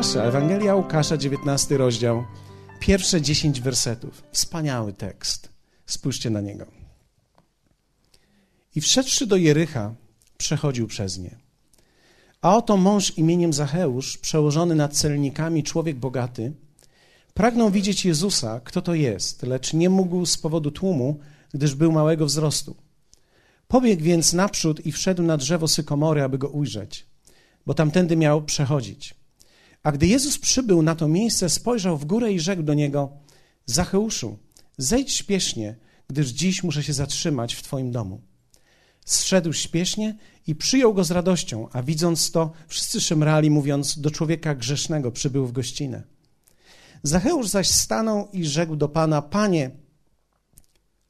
Łukasza, Ewangelia Łukasza, 19 rozdział, pierwsze 10 wersetów. Wspaniały tekst. Spójrzcie na niego. I wszedłszy do Jericha, przechodził przez nie. A oto mąż imieniem Zacheusz, przełożony nad celnikami, człowiek bogaty, pragnął widzieć Jezusa, kto to jest, lecz nie mógł z powodu tłumu, gdyż był małego wzrostu. Pobiegł więc naprzód i wszedł na drzewo sykomory, aby go ujrzeć, bo tamtędy miał przechodzić. A gdy Jezus przybył na to miejsce, spojrzał w górę i rzekł do niego: Zacheuszu, zejdź śpiesznie, gdyż dziś muszę się zatrzymać w Twoim domu. Zszedł śpiesznie i przyjął go z radością, a widząc to, wszyscy szemrali, mówiąc: Do człowieka grzesznego przybył w gościnę. Zacheusz zaś stanął i rzekł do pana: Panie,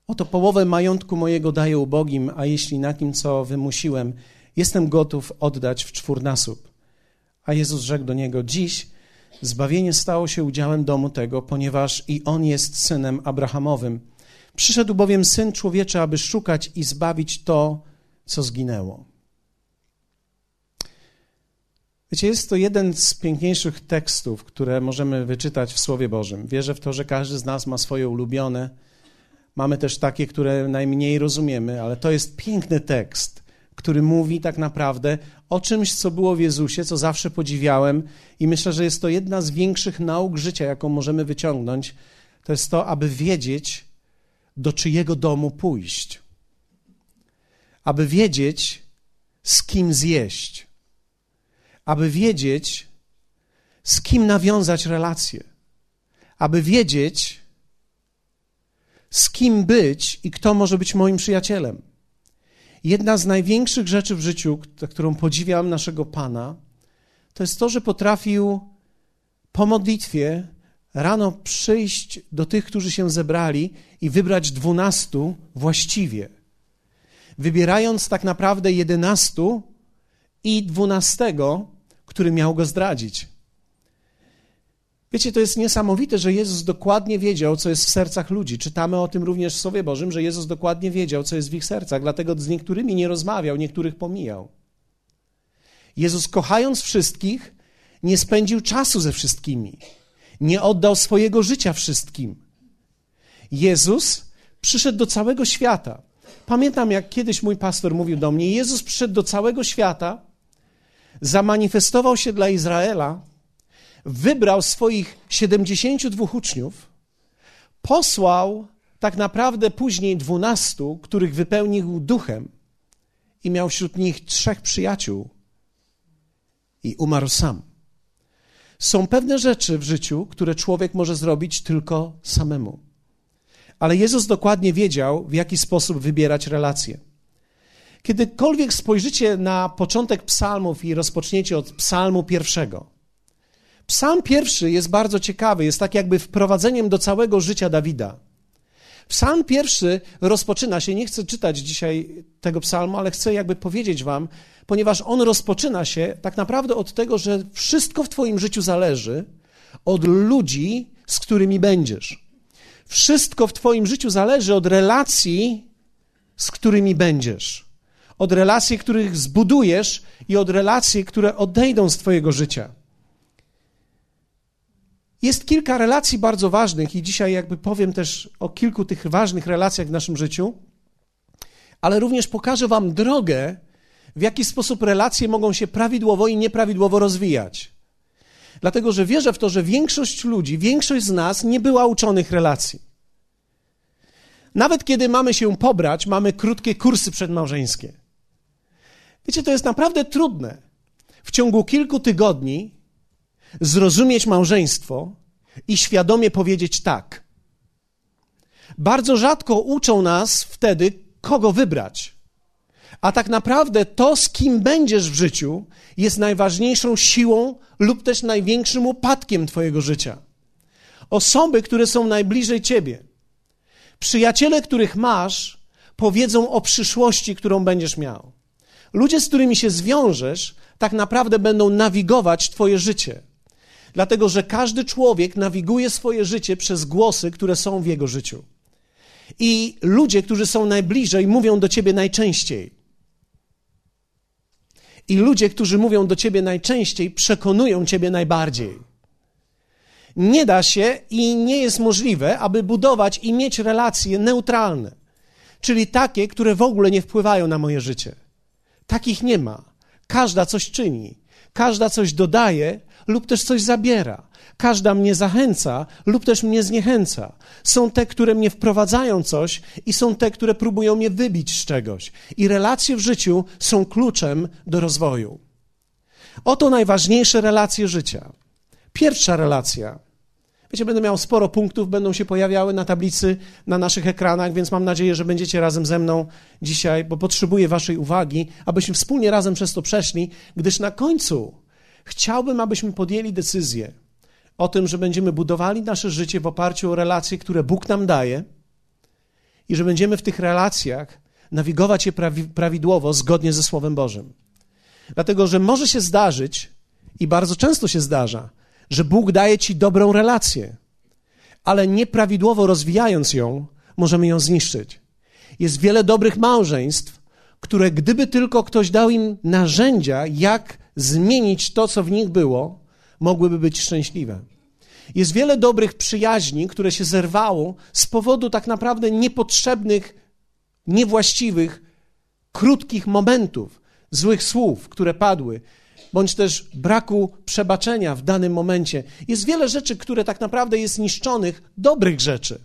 oto połowę majątku mojego daję ubogim, a jeśli na kim co wymusiłem, jestem gotów oddać w czwórnasób. A Jezus rzekł do niego: Dziś zbawienie stało się udziałem domu tego, ponieważ i on jest synem Abrahamowym. Przyszedł bowiem syn człowieczy, aby szukać i zbawić to, co zginęło. Wiecie, jest to jeden z piękniejszych tekstów, które możemy wyczytać w Słowie Bożym. Wierzę w to, że każdy z nas ma swoje ulubione. Mamy też takie, które najmniej rozumiemy, ale to jest piękny tekst, który mówi tak naprawdę o czymś, co było w Jezusie, co zawsze podziwiałem i myślę, że jest to jedna z większych nauk życia, jaką możemy wyciągnąć. To jest to, aby wiedzieć, do czyjego domu pójść, aby wiedzieć, z kim zjeść, aby wiedzieć, z kim nawiązać relacje, aby wiedzieć, z kim być i kto może być moim przyjacielem. Jedna z największych rzeczy w życiu, którą podziwiam naszego Pana, to jest to, że potrafił po modlitwie rano przyjść do tych, którzy się zebrali i wybrać dwunastu właściwie. Wybierając tak naprawdę jedenastu i dwunastego, który miał go zdradzić. Wiecie, to jest niesamowite, że Jezus dokładnie wiedział, co jest w sercach ludzi. Czytamy o tym również w Słowie Bożym, że Jezus dokładnie wiedział, co jest w ich sercach, dlatego z niektórymi nie rozmawiał, niektórych pomijał. Jezus, kochając wszystkich, nie spędził czasu ze wszystkimi, nie oddał swojego życia wszystkim. Jezus przyszedł do całego świata. Pamiętam, jak kiedyś mój pastor mówił do mnie: Jezus przyszedł do całego świata, zamanifestował się dla Izraela, wybrał swoich 72 uczniów, posłał tak naprawdę później dwunastu, których wypełnił duchem i miał wśród nich trzech przyjaciół i umarł sam. Są pewne rzeczy w życiu, które człowiek może zrobić tylko samemu. Ale Jezus dokładnie wiedział, w jaki sposób wybierać relacje. Kiedykolwiek spojrzycie na początek psalmów i rozpoczniecie od psalmu pierwszego. Psalm pierwszy jest bardzo ciekawy, jest tak jakby wprowadzeniem do całego życia Dawida. Psalm pierwszy rozpoczyna się, nie chcę czytać dzisiaj tego psalmu, ale chcę jakby powiedzieć wam, ponieważ on rozpoczyna się tak naprawdę od tego, że wszystko w twoim życiu zależy od ludzi, z którymi będziesz. Wszystko w twoim życiu zależy od relacji, z którymi będziesz od relacji, których zbudujesz i od relacji, które odejdą z Twojego życia. Jest kilka relacji bardzo ważnych, i dzisiaj jakby powiem też o kilku tych ważnych relacjach w naszym życiu, ale również pokażę Wam drogę, w jaki sposób relacje mogą się prawidłowo i nieprawidłowo rozwijać. Dlatego, że wierzę w to, że większość ludzi, większość z nas nie była uczonych relacji. Nawet kiedy mamy się pobrać, mamy krótkie kursy przedmałżeńskie. Wiecie, to jest naprawdę trudne. W ciągu kilku tygodni zrozumieć małżeństwo i świadomie powiedzieć tak. Bardzo rzadko uczą nas wtedy, kogo wybrać. A tak naprawdę to, z kim będziesz w życiu, jest najważniejszą siłą lub też największym upadkiem Twojego życia. Osoby, które są najbliżej Ciebie, przyjaciele, których masz, powiedzą o przyszłości, którą będziesz miał. Ludzie, z którymi się zwiążesz, tak naprawdę będą nawigować Twoje życie. Dlatego, że każdy człowiek nawiguje swoje życie przez głosy, które są w jego życiu. I ludzie, którzy są najbliżej, mówią do ciebie najczęściej. I ludzie, którzy mówią do ciebie najczęściej, przekonują ciebie najbardziej. Nie da się i nie jest możliwe, aby budować i mieć relacje neutralne, czyli takie, które w ogóle nie wpływają na moje życie. Takich nie ma. Każda coś czyni, każda coś dodaje lub też coś zabiera. Każda mnie zachęca lub też mnie zniechęca. Są te, które mnie wprowadzają coś i są te, które próbują mnie wybić z czegoś. I relacje w życiu są kluczem do rozwoju. Oto najważniejsze relacje życia. Pierwsza relacja. Wiecie, będę miał sporo punktów, będą się pojawiały na tablicy na naszych ekranach, więc mam nadzieję, że będziecie razem ze mną dzisiaj, bo potrzebuję Waszej uwagi, abyśmy wspólnie razem przez to przeszli, gdyż na końcu chciałbym, abyśmy podjęli decyzję o tym, że będziemy budowali nasze życie w oparciu o relacje, które Bóg nam daje i że będziemy w tych relacjach nawigować je prawidłowo, zgodnie ze Słowem Bożym. Dlatego, że może się zdarzyć, i bardzo często się zdarza, że Bóg daje ci dobrą relację, ale nieprawidłowo rozwijając ją, możemy ją zniszczyć. Jest wiele dobrych małżeństw, które gdyby tylko ktoś dał im narzędzia, jak zmienić to, co w nich było, mogłyby być szczęśliwe. Jest wiele dobrych przyjaźni, które się zerwało z powodu tak naprawdę niepotrzebnych, niewłaściwych, krótkich momentów, złych słów, które padły, bądź też braku przebaczenia w danym momencie. Jest wiele rzeczy, które tak naprawdę jest niszczonych, dobrych rzeczy.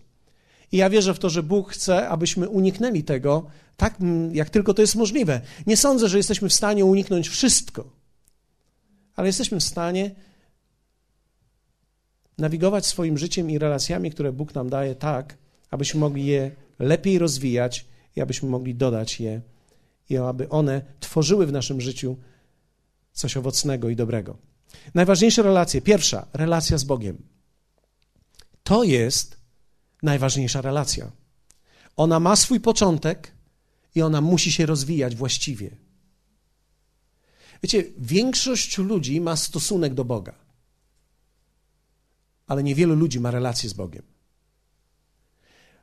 I ja wierzę w to, że Bóg chce, abyśmy uniknęli tego, tak jak tylko to jest możliwe. Nie sądzę, że jesteśmy w stanie uniknąć wszystko, ale jesteśmy w stanie nawigować swoim życiem i relacjami, które Bóg nam daje, tak, abyśmy mogli je lepiej rozwijać i abyśmy mogli dodać je i aby one tworzyły w naszym życiu coś owocnego i dobrego. Najważniejsze relacje. Pierwsza, relacja z Bogiem. To jest najważniejsza relacja. Ona ma swój początek i ona musi się rozwijać właściwie. Wiecie, większość ludzi ma stosunek do Boga, ale niewielu ludzi ma relację z Bogiem.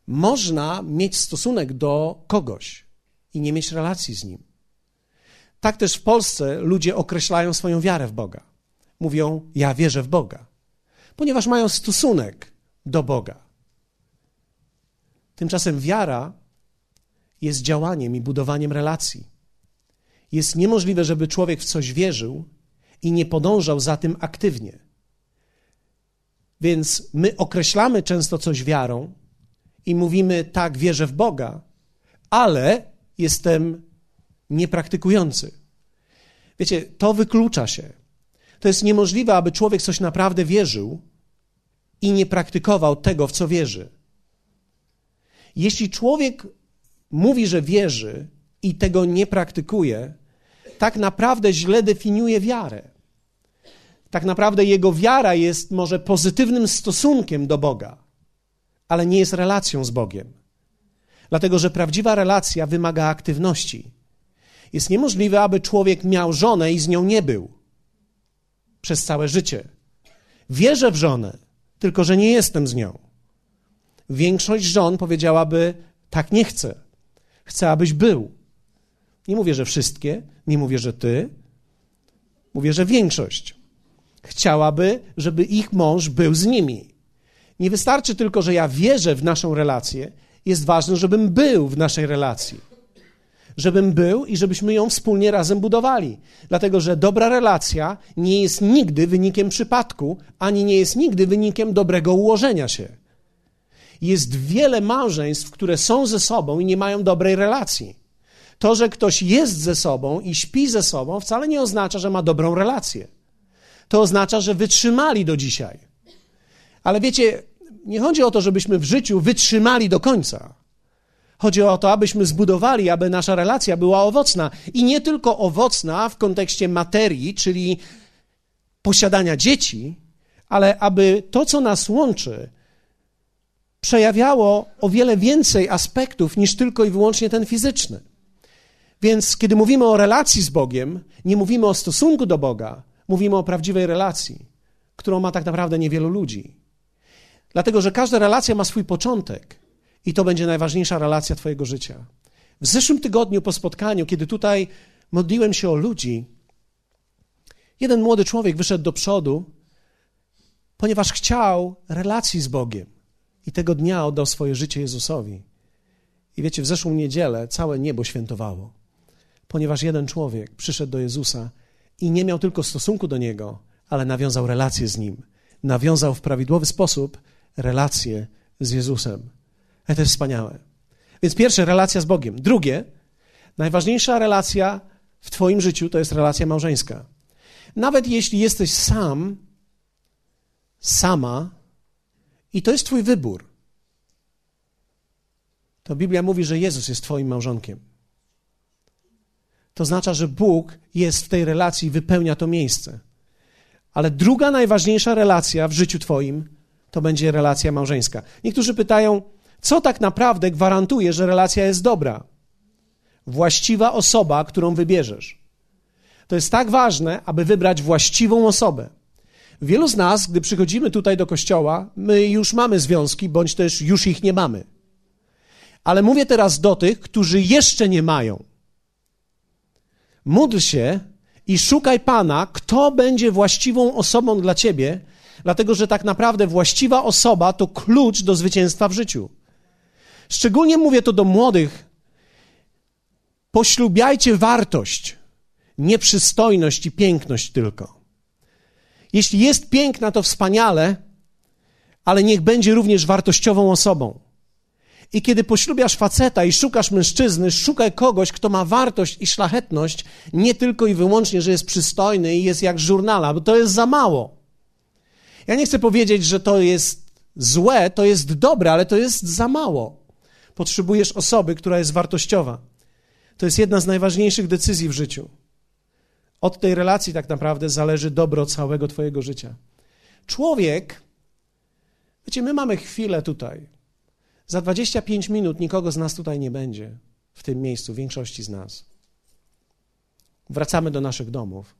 Można mieć stosunek do kogoś i nie mieć relacji z nim. Tak też w Polsce ludzie określają swoją wiarę w Boga. Mówią: Ja wierzę w Boga, ponieważ mają stosunek do Boga. Tymczasem wiara jest działaniem i budowaniem relacji. Jest niemożliwe, żeby człowiek w coś wierzył i nie podążał za tym aktywnie. Więc my określamy często coś wiarą i mówimy: Tak, wierzę w Boga, ale jestem niepraktykujący. Wiecie, to wyklucza się. To jest niemożliwe, aby człowiek coś naprawdę wierzył i nie praktykował tego, w co wierzy. Jeśli człowiek mówi, że wierzy i tego nie praktykuje, tak naprawdę źle definiuje wiarę. Tak naprawdę jego wiara jest może pozytywnym stosunkiem do Boga, ale nie jest relacją z Bogiem. Dlatego, że prawdziwa relacja wymaga aktywności. Jest niemożliwe, aby człowiek miał żonę i z nią nie był przez całe życie. Wierzę w żonę, tylko że nie jestem z nią. Większość żon powiedziałaby: Tak nie chcę. Chcę, abyś był. Nie mówię, że wszystkie, nie mówię, że ty. Mówię, że większość chciałaby, żeby ich mąż był z nimi. Nie wystarczy tylko, że ja wierzę w naszą relację, jest ważne, żebym był w naszej relacji. Żebym był i żebyśmy ją wspólnie razem budowali. Dlatego, że dobra relacja nie jest nigdy wynikiem przypadku, ani nie jest nigdy wynikiem dobrego ułożenia się. Jest wiele małżeństw, które są ze sobą i nie mają dobrej relacji. To, że ktoś jest ze sobą i śpi ze sobą, wcale nie oznacza, że ma dobrą relację. To oznacza, że wytrzymali do dzisiaj. Ale wiecie, nie chodzi o to, żebyśmy w życiu wytrzymali do końca. Chodzi o to, abyśmy zbudowali, aby nasza relacja była owocna. I nie tylko owocna w kontekście materii, czyli posiadania dzieci, ale aby to, co nas łączy, przejawiało o wiele więcej aspektów niż tylko i wyłącznie ten fizyczny. Więc kiedy mówimy o relacji z Bogiem, nie mówimy o stosunku do Boga, mówimy o prawdziwej relacji, którą ma tak naprawdę niewielu ludzi. Dlatego, że każda relacja ma swój początek i to będzie najważniejsza relacja Twojego życia. W zeszłym tygodniu po spotkaniu, kiedy tutaj modliłem się o ludzi, Jeden młody człowiek wyszedł do przodu, ponieważ chciał relacji z Bogiem i tego dnia oddał swoje życie Jezusowi. I wiecie, w zeszłą niedzielę całe niebo świętowało, ponieważ jeden człowiek przyszedł do Jezusa i nie miał tylko stosunku do Niego, ale nawiązał relację z Nim. Nawiązał w prawidłowy sposób relację z Jezusem. To jest wspaniałe. Więc pierwsze, relacja z Bogiem. Drugie, najważniejsza relacja w Twoim życiu to jest relacja małżeńska. Nawet jeśli jesteś sam, sama, i to jest Twój wybór, to Biblia mówi, że Jezus jest Twoim małżonkiem. To oznacza, że Bóg jest w tej relacji i wypełnia to miejsce. Ale druga najważniejsza relacja w życiu Twoim to będzie relacja małżeńska. Niektórzy pytają, co tak naprawdę gwarantuje, że relacja jest dobra? Właściwa osoba, którą wybierzesz. To jest tak ważne, aby wybrać właściwą osobę. Wielu z nas, gdy przychodzimy tutaj do kościoła, my już mamy związki, bądź też już ich nie mamy. Ale mówię teraz do tych, którzy jeszcze nie mają. Módl się i szukaj Pana, kto będzie właściwą osobą dla ciebie, dlatego że tak naprawdę właściwa osoba to klucz do zwycięstwa w życiu. Szczególnie mówię to do młodych. Poślubiajcie wartość, nie przystojność i piękność tylko. Jeśli jest piękna, to wspaniale, ale niech będzie również wartościową osobą. I kiedy poślubiasz faceta i szukasz mężczyzny, szukaj kogoś, kto ma wartość i szlachetność, nie tylko i wyłącznie, że jest przystojny i jest jak żurnala, bo to jest za mało. Ja nie chcę powiedzieć, że to jest złe, to jest dobre, ale to jest za mało. Potrzebujesz osoby, która jest wartościowa. To jest jedna z najważniejszych decyzji w życiu. Od tej relacji tak naprawdę zależy dobro całego Twojego życia. Człowiek, wiecie, my mamy chwilę tutaj. Za 25 minut nikogo z nas tutaj nie będzie, w tym miejscu, większości z nas. Wracamy do naszych domów.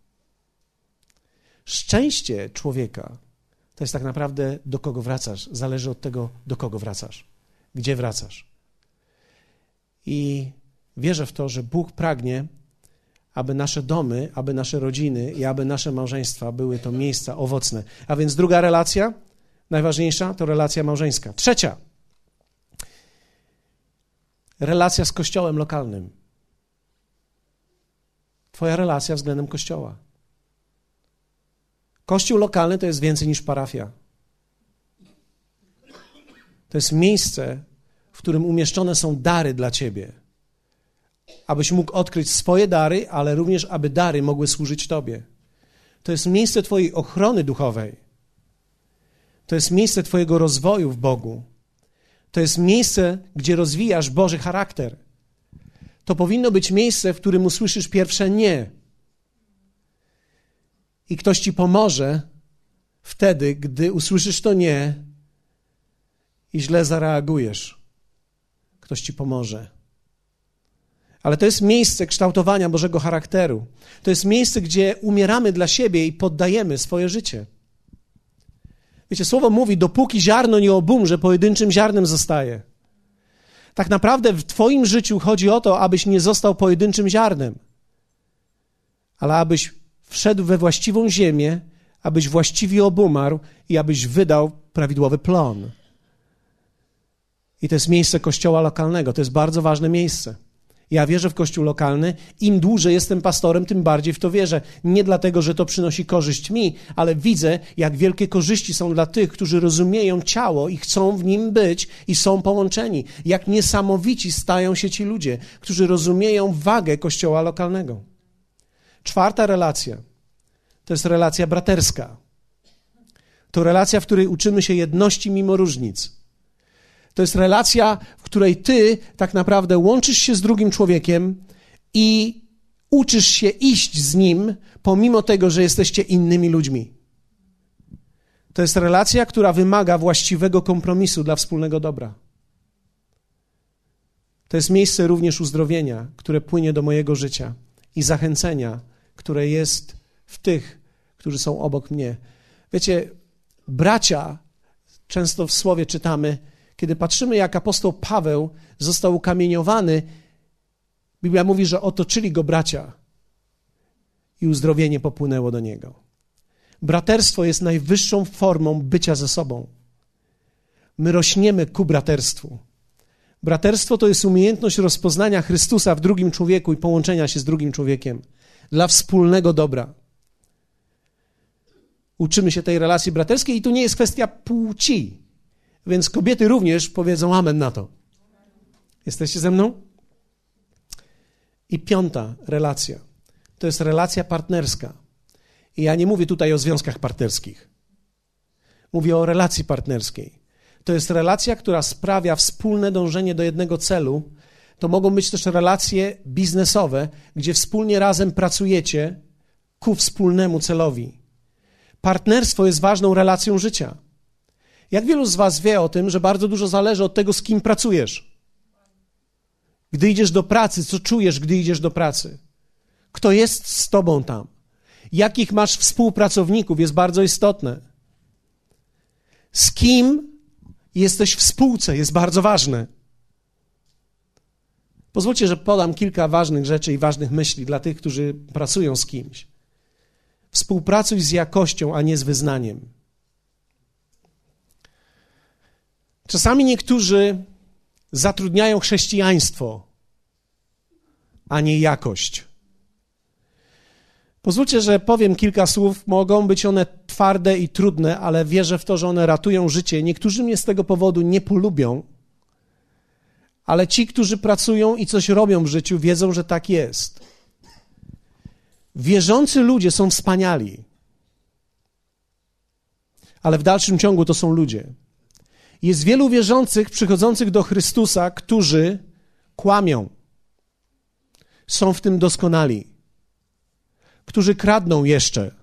Szczęście człowieka to jest tak naprawdę do kogo wracasz. Zależy od tego, do kogo wracasz, gdzie wracasz. I wierzę w to, że Bóg pragnie, aby nasze domy, aby nasze rodziny i aby nasze małżeństwa były to miejsca owocne. A więc druga relacja, najważniejsza, to relacja małżeńska. Trzecia, relacja z kościołem lokalnym. Twoja relacja względem kościoła. Kościół lokalny to jest więcej niż parafia. To jest miejsce, w którym umieszczone są dary dla ciebie. Abyś mógł odkryć swoje dary, ale również, aby dary mogły służyć tobie. To jest miejsce Twojej ochrony duchowej. To jest miejsce Twojego rozwoju w Bogu. To jest miejsce, gdzie rozwijasz Boży charakter. To powinno być miejsce, w którym usłyszysz pierwsze nie. I ktoś ci pomoże wtedy, gdy usłyszysz to nie i źle zareagujesz. Ktoś ci pomoże. Ale to jest miejsce kształtowania Bożego charakteru. To jest miejsce, gdzie umieramy dla siebie i poddajemy swoje życie. Wiecie, słowo mówi, dopóki ziarno nie obumrze, pojedynczym ziarnem zostaje. Tak naprawdę w Twoim życiu chodzi o to, abyś nie został pojedynczym ziarnem, ale abyś wszedł we właściwą ziemię, abyś właściwie obumarł i abyś wydał prawidłowy plon. I to jest miejsce kościoła lokalnego, to jest bardzo ważne miejsce. Ja wierzę w kościół lokalny. Im dłużej jestem pastorem, tym bardziej w to wierzę. Nie dlatego, że to przynosi korzyść mi, ale widzę, jak wielkie korzyści są dla tych, którzy rozumieją ciało i chcą w nim być i są połączeni. Jak niesamowici stają się ci ludzie, którzy rozumieją wagę kościoła lokalnego. Czwarta relacja to jest relacja braterska. To relacja, w której uczymy się jedności mimo różnic. To jest relacja, w której ty tak naprawdę łączysz się z drugim człowiekiem i uczysz się iść z nim, pomimo tego, że jesteście innymi ludźmi. To jest relacja, która wymaga właściwego kompromisu dla wspólnego dobra. To jest miejsce również uzdrowienia, które płynie do mojego życia i zachęcenia, które jest w tych, którzy są obok mnie. Wiecie, bracia, często w słowie czytamy, kiedy patrzymy, jak apostoł Paweł został ukamieniowany, Biblia mówi, że otoczyli go bracia. i uzdrowienie popłynęło do niego. Braterstwo jest najwyższą formą bycia ze sobą. My rośniemy ku braterstwu. Braterstwo to jest umiejętność rozpoznania Chrystusa w drugim człowieku i połączenia się z drugim człowiekiem dla wspólnego dobra. Uczymy się tej relacji braterskiej i tu nie jest kwestia płci, więc kobiety również powiedzą amen na to. Jesteście ze mną? I piąta relacja to jest relacja partnerska. I ja nie mówię tutaj o związkach partnerskich. Mówię o relacji partnerskiej. To jest relacja, która sprawia wspólne dążenie do jednego celu. To mogą być też relacje biznesowe, gdzie wspólnie razem pracujecie ku wspólnemu celowi. Partnerstwo jest ważną relacją życia. Jak wielu z Was wie o tym, że bardzo dużo zależy od tego, z kim pracujesz? Gdy idziesz do pracy, co czujesz, gdy idziesz do pracy? Kto jest z Tobą tam? Jakich masz współpracowników jest bardzo istotne. Z kim jesteś w spółce jest bardzo ważne. Pozwólcie, że podam kilka ważnych rzeczy i ważnych myśli dla tych, którzy pracują z kimś. Współpracuj z jakością, a nie z wyznaniem. Czasami niektórzy zatrudniają chrześcijaństwo, a nie jakość. Pozwólcie, że powiem kilka słów. Mogą być one twarde i trudne, ale wierzę w to, że one ratują życie. Niektórzy mnie z tego powodu nie polubią, ale ci, którzy pracują i coś robią w życiu, wiedzą, że tak jest. Wierzący ludzie są wspaniali, ale w dalszym ciągu to są ludzie. Jest wielu wierzących przychodzących do Chrystusa, którzy kłamią. Są w tym doskonali którzy kradną jeszcze.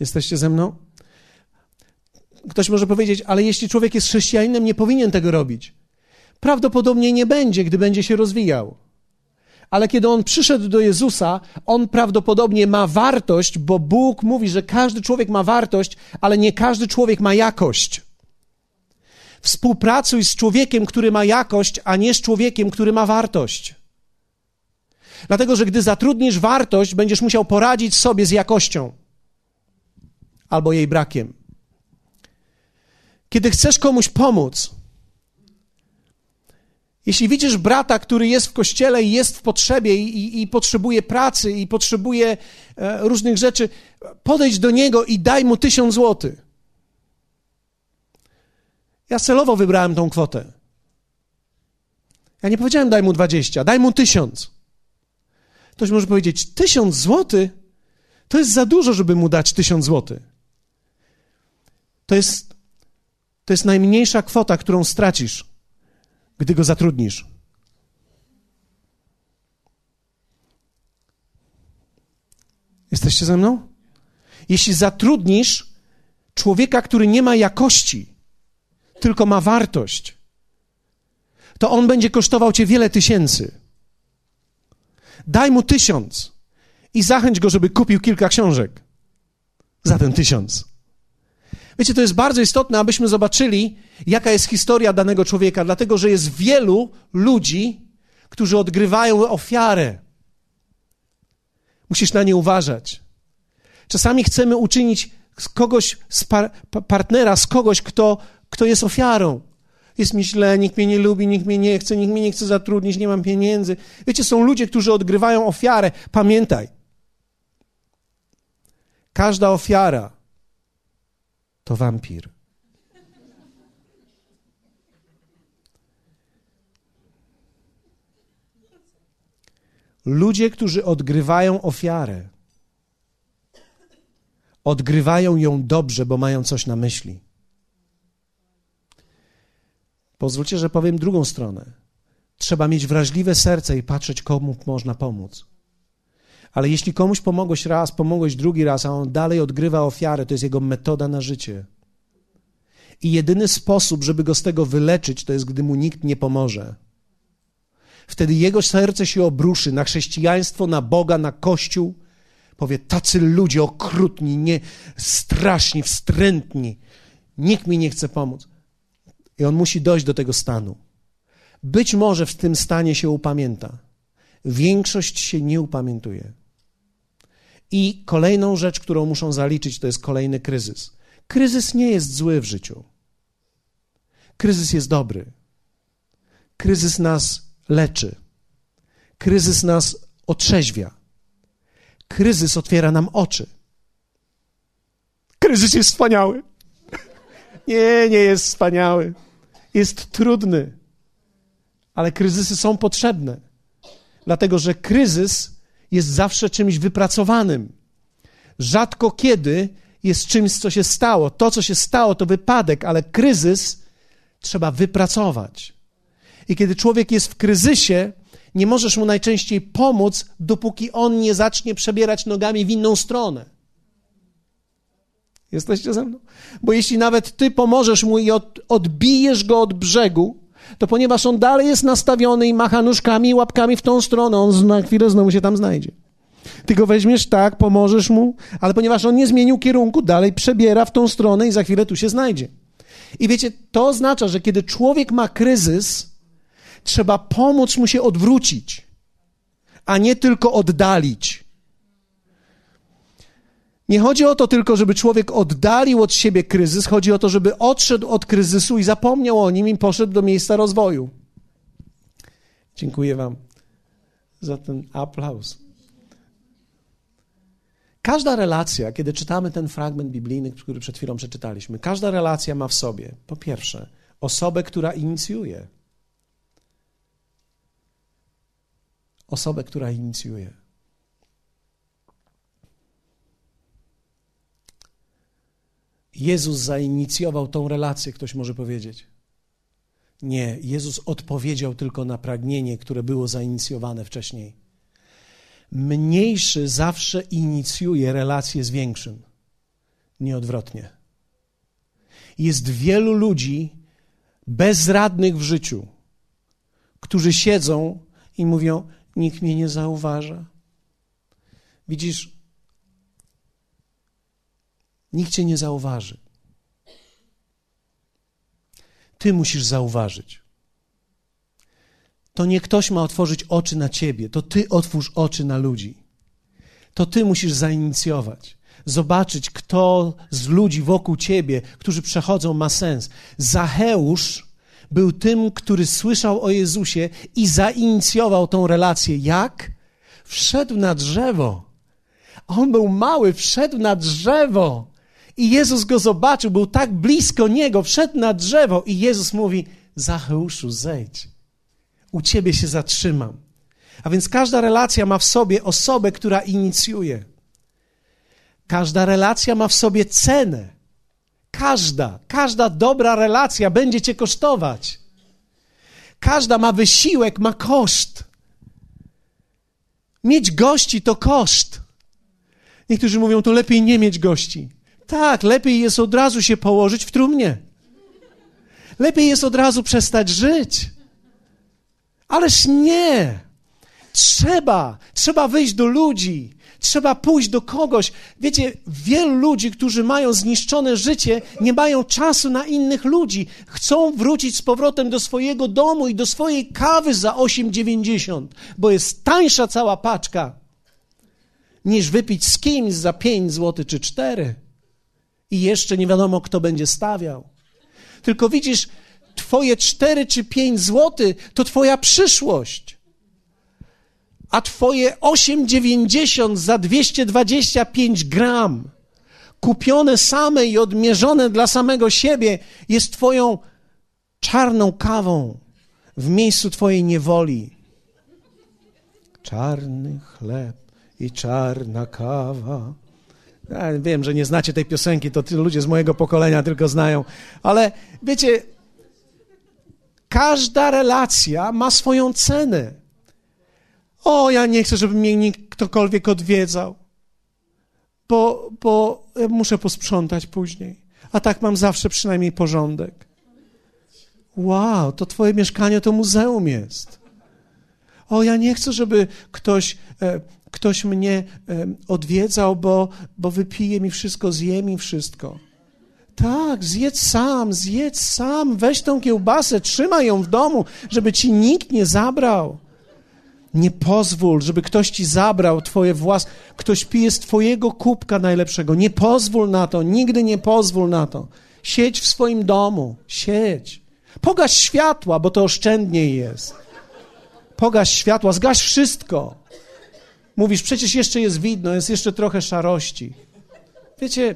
Jesteście ze mną? Ktoś może powiedzieć, ale jeśli człowiek jest chrześcijaninem, nie powinien tego robić. Prawdopodobnie nie będzie, gdy będzie się rozwijał. Ale kiedy on przyszedł do Jezusa, on prawdopodobnie ma wartość, bo Bóg mówi, że każdy człowiek ma wartość, ale nie każdy człowiek ma jakość. Współpracuj z człowiekiem, który ma jakość, a nie z człowiekiem, który ma wartość. Dlatego, że gdy zatrudnisz wartość, będziesz musiał poradzić sobie z jakością albo jej brakiem. Kiedy chcesz komuś pomóc, jeśli widzisz brata, który jest w kościele i jest w potrzebie i, i, potrzebuje pracy i potrzebuje e, różnych rzeczy, podejdź do niego i daj mu tysiąc złotych. Ja celowo wybrałem tą kwotę. Ja nie powiedziałem daj mu dwadzieścia, daj mu tysiąc. Ktoś może powiedzieć, tysiąc złotych to jest za dużo, żeby mu dać tysiąc złotych. To jest, to jest najmniejsza kwota, którą stracisz, gdy go zatrudnisz. Jesteście ze mną? Jeśli zatrudnisz człowieka, który nie ma jakości, tylko ma wartość, to on będzie kosztował cię wiele tysięcy. Daj mu tysiąc i zachęć go, żeby kupił kilka książek za ten tysiąc. Wiecie, to jest bardzo istotne, abyśmy zobaczyli, jaka jest historia danego człowieka, dlatego że jest wielu ludzi, którzy odgrywają ofiarę. Musisz na nie uważać. Czasami chcemy uczynić z kogoś, z par partnera, z kogoś, kto, kto jest ofiarą jest mi źle, nikt mnie nie lubi, nikt mnie nie chce, nikt mnie nie chce zatrudnić, nie mam pieniędzy. Wiecie, są ludzie, którzy odgrywają ofiarę. Pamiętaj, każda ofiara to wampir. Ludzie, którzy odgrywają ofiarę, odgrywają ją dobrze, bo mają coś na myśli. Pozwólcie, że powiem drugą stronę. Trzeba mieć wrażliwe serce i patrzeć, komu można pomóc. Ale jeśli komuś pomogłeś raz, pomogłeś drugi raz, a on dalej odgrywa ofiarę, to jest jego metoda na życie. I jedyny sposób, żeby go z tego wyleczyć, to jest, gdy mu nikt nie pomoże. Wtedy jego serce się obruszy na chrześcijaństwo, na Boga, na Kościół. Powie, tacy ludzie okrutni, nie, straszni, wstrętni. Nikt mi nie chce pomóc. I on musi dojść do tego stanu. Być może w tym stanie się upamięta. większość się nie upamiętuje. I kolejną rzecz, którą muszą zaliczyć, to jest kolejny kryzys. Kryzys nie jest zły w życiu. Kryzys jest dobry. Kryzys nas leczy. Kryzys nas otrzeźwia. Kryzys otwiera nam oczy. Kryzys jest wspaniały. Nie, nie jest wspaniały. Jest trudny. Ale kryzysy są potrzebne. Dlatego, że kryzys jest zawsze czymś wypracowanym. Rzadko kiedy jest czymś, co się stało. To, co się stało, to wypadek, ale kryzys trzeba wypracować. I kiedy człowiek jest w kryzysie, nie możesz mu najczęściej pomóc, dopóki on nie zacznie przebierać nogami w inną stronę. Jesteście ze mną? Bo jeśli nawet ty pomożesz mu i od, odbijesz go od brzegu, to ponieważ on dalej jest nastawiony i macha nóżkami i łapkami w tą stronę, on na chwilę znowu się tam znajdzie. Ty go weźmiesz tak, pomożesz mu, ale ponieważ on nie zmienił kierunku, dalej przebiera w tą stronę i za chwilę tu się znajdzie. I wiecie, to oznacza, że kiedy człowiek ma kryzys, trzeba pomóc mu się odwrócić, a nie tylko oddalić. Nie chodzi o to tylko, żeby człowiek oddalił od siebie kryzys, chodzi o to, żeby odszedł od kryzysu i zapomniał o nim i poszedł do miejsca rozwoju. Dziękuję Wam za ten aplauz. Każda relacja, kiedy czytamy ten fragment biblijny, który przed chwilą przeczytaliśmy, każda relacja ma w sobie, po pierwsze, osobę, która inicjuje. Osobę, która inicjuje. Jezus zainicjował tą relację, ktoś może powiedzieć. Nie, Jezus odpowiedział tylko na pragnienie, które było zainicjowane wcześniej. Mniejszy zawsze inicjuje relację z większym, nie odwrotnie. Jest wielu ludzi bezradnych w życiu, którzy siedzą i mówią: Nikt mnie nie zauważa. Widzisz, Nikt cię nie zauważy. Ty musisz zauważyć. To nie ktoś ma otworzyć oczy na ciebie, to ty otwórz oczy na ludzi. To ty musisz zainicjować, zobaczyć, kto z ludzi wokół ciebie, którzy przechodzą, ma sens. Zacheusz był tym, który słyszał o Jezusie i zainicjował tą relację. Jak? Wszedł na drzewo. On był mały, wszedł na drzewo. I Jezus go zobaczył, był tak blisko niego, wszedł na drzewo i Jezus mówi: Zacheuszu, zejdź. U ciebie się zatrzymam. A więc każda relacja ma w sobie osobę, która inicjuje. Każda relacja ma w sobie cenę. Każda, każda dobra relacja będzie cię kosztować. Każda ma wysiłek, ma koszt. Mieć gości to koszt. Niektórzy mówią, to lepiej nie mieć gości. Tak, lepiej jest od razu się położyć w trumnie. Lepiej jest od razu przestać żyć. Ależ nie. Trzeba, trzeba wyjść do ludzi, trzeba pójść do kogoś. Wiecie, wielu ludzi, którzy mają zniszczone życie, nie mają czasu na innych ludzi. Chcą wrócić z powrotem do swojego domu i do swojej kawy za 8,90, bo jest tańsza cała paczka, niż wypić z kimś za 5 zł czy 4 i jeszcze nie wiadomo, kto będzie stawiał. Tylko widzisz, Twoje 4 czy 5 złoty to Twoja przyszłość. A Twoje 8,90 za 225 gram, kupione same i odmierzone dla samego siebie, jest Twoją czarną kawą w miejscu Twojej niewoli. Czarny chleb i czarna kawa ja wiem, że nie znacie tej piosenki, to ludzie z mojego pokolenia tylko znają, ale wiecie, każda relacja ma swoją cenę. O, ja nie chcę, żeby mnie ktokolwiek odwiedzał, bo, bo muszę posprzątać później. A tak mam zawsze przynajmniej porządek. Wow, to twoje mieszkanie to muzeum jest. O, ja nie chcę, żeby ktoś e, ktoś mnie odwiedzał, bo, bo wypije mi wszystko, zje mi wszystko. Tak, zjedz sam, zjedz sam, weź tą kiełbasę, trzymaj ją w domu, żeby ci nikt nie zabrał. Nie pozwól, żeby ktoś ci zabrał twoje własne. Ktoś pije z twojego kubka najlepszego. Nie pozwól na to, nigdy nie pozwól na to. Siedź w swoim domu, siedź. Pogaś światła, bo to oszczędniej jest. Pogaś światła, zgaś wszystko. Mówisz, przecież jeszcze jest widno, jest jeszcze trochę szarości. Wiecie,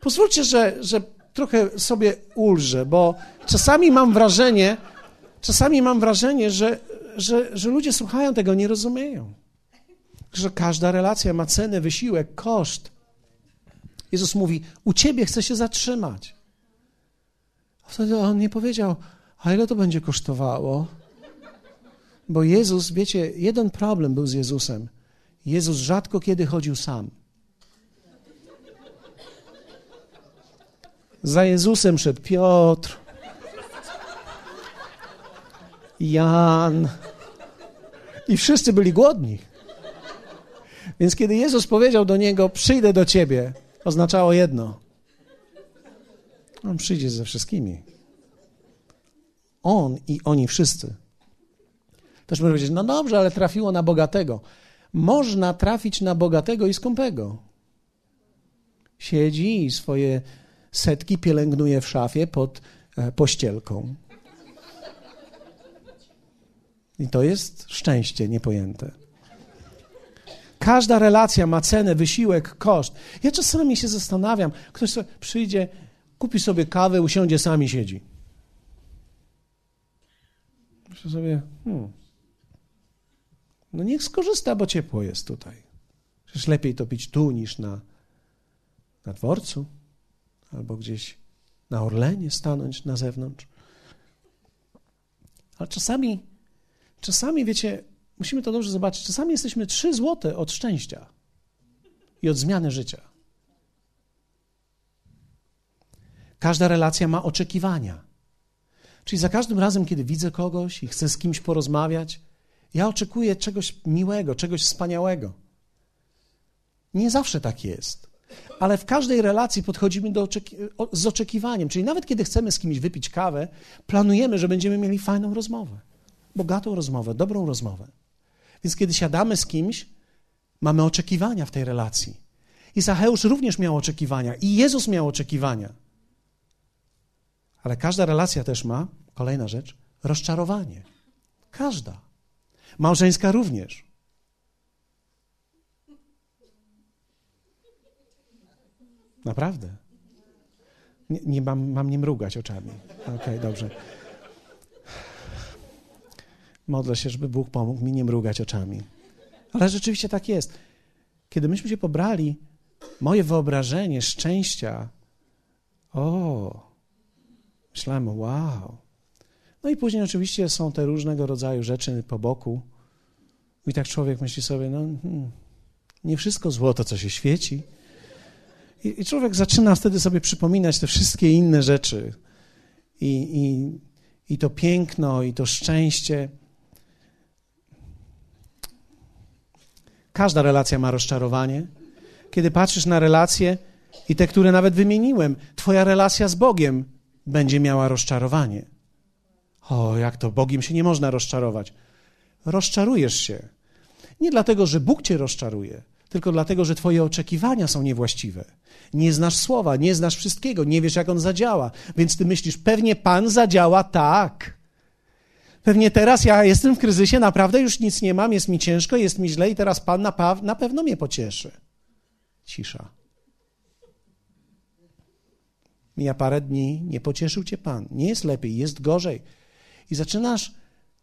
pozwólcie, że, że trochę sobie ulżę, bo czasami mam wrażenie, czasami mam wrażenie, że, że, że ludzie słuchają tego, nie rozumieją. Że każda relacja ma cenę, wysiłek, koszt. Jezus mówi: U ciebie chcę się zatrzymać. A wtedy on nie powiedział: A ile to będzie kosztowało? Bo Jezus, wiecie, jeden problem był z Jezusem. Jezus rzadko kiedy chodził sam. Za Jezusem szedł Piotr, Jan i wszyscy byli głodni. Więc kiedy Jezus powiedział do niego: Przyjdę do ciebie, oznaczało jedno: On przyjdzie ze wszystkimi. On i oni wszyscy. Też można powiedzieć: No dobrze, ale trafiło na bogatego. Można trafić na bogatego i skąpego. Siedzi i swoje setki pielęgnuje w szafie pod e, pościelką. I to jest szczęście niepojęte. Każda relacja ma cenę, wysiłek, koszt. Ja czasami się zastanawiam, ktoś sobie przyjdzie, kupi sobie kawę, usiądzie, sami siedzi. Myślę sobie, hmm, no niech skorzysta, bo ciepło jest tutaj. Przecież lepiej to pić tu niż na, na dworcu albo gdzieś na Orlenie stanąć na zewnątrz. Ale czasami, czasami, wiecie, musimy to dobrze zobaczyć, czasami jesteśmy trzy złote od szczęścia i od zmiany życia. Każda relacja ma oczekiwania. Czyli za każdym razem, kiedy widzę kogoś i chcę z kimś porozmawiać, ja oczekuję czegoś miłego, czegoś wspaniałego. Nie zawsze tak jest ale w każdej relacji podchodzimy do oczeki z oczekiwaniem. Czyli nawet kiedy chcemy z kimś wypić kawę, planujemy, że będziemy mieli fajną rozmowę, bogatą rozmowę, dobrą rozmowę. Więc kiedy siadamy z kimś, mamy oczekiwania w tej relacji. I Zacheusz również miał oczekiwania, i Jezus miał oczekiwania. Ale każda relacja też ma, kolejna rzecz, rozczarowanie. Każda. Małżeńska również. Naprawdę. Nie, nie mam, mam nie mrugać oczami. Okej, okay, dobrze. Modlę się, żeby Bóg pomógł mi nie mrugać oczami. Ale rzeczywiście tak jest. Kiedy myśmy się pobrali, moje wyobrażenie szczęścia, o, myślałem, wow. No i później oczywiście są te różnego rodzaju rzeczy po boku. I tak człowiek myśli sobie, no, hmm, nie wszystko złoto, co się świeci. I, I, człowiek zaczyna wtedy sobie przypominać te wszystkie inne rzeczy. I, i, I to piękno, i to szczęście. Każda relacja ma rozczarowanie. Kiedy patrzysz na relacje i te, które nawet wymieniłem, Twoja relacja z Bogiem będzie miała rozczarowanie. O, jak to Bogiem się nie można rozczarować. Rozczarujesz się. Nie dlatego, że Bóg cię rozczaruje, tylko dlatego, że Twoje oczekiwania są niewłaściwe. Nie znasz słowa, nie znasz wszystkiego, nie wiesz, jak on zadziała. Więc ty myślisz, pewnie Pan zadziała tak. Pewnie teraz ja jestem w kryzysie, naprawdę już nic nie mam, jest mi ciężko, jest mi źle i teraz Pan na, na pewno mnie pocieszy. Cisza. Mija parę dni, nie pocieszył cię Pan. Nie jest lepiej, jest gorzej. I zaczynasz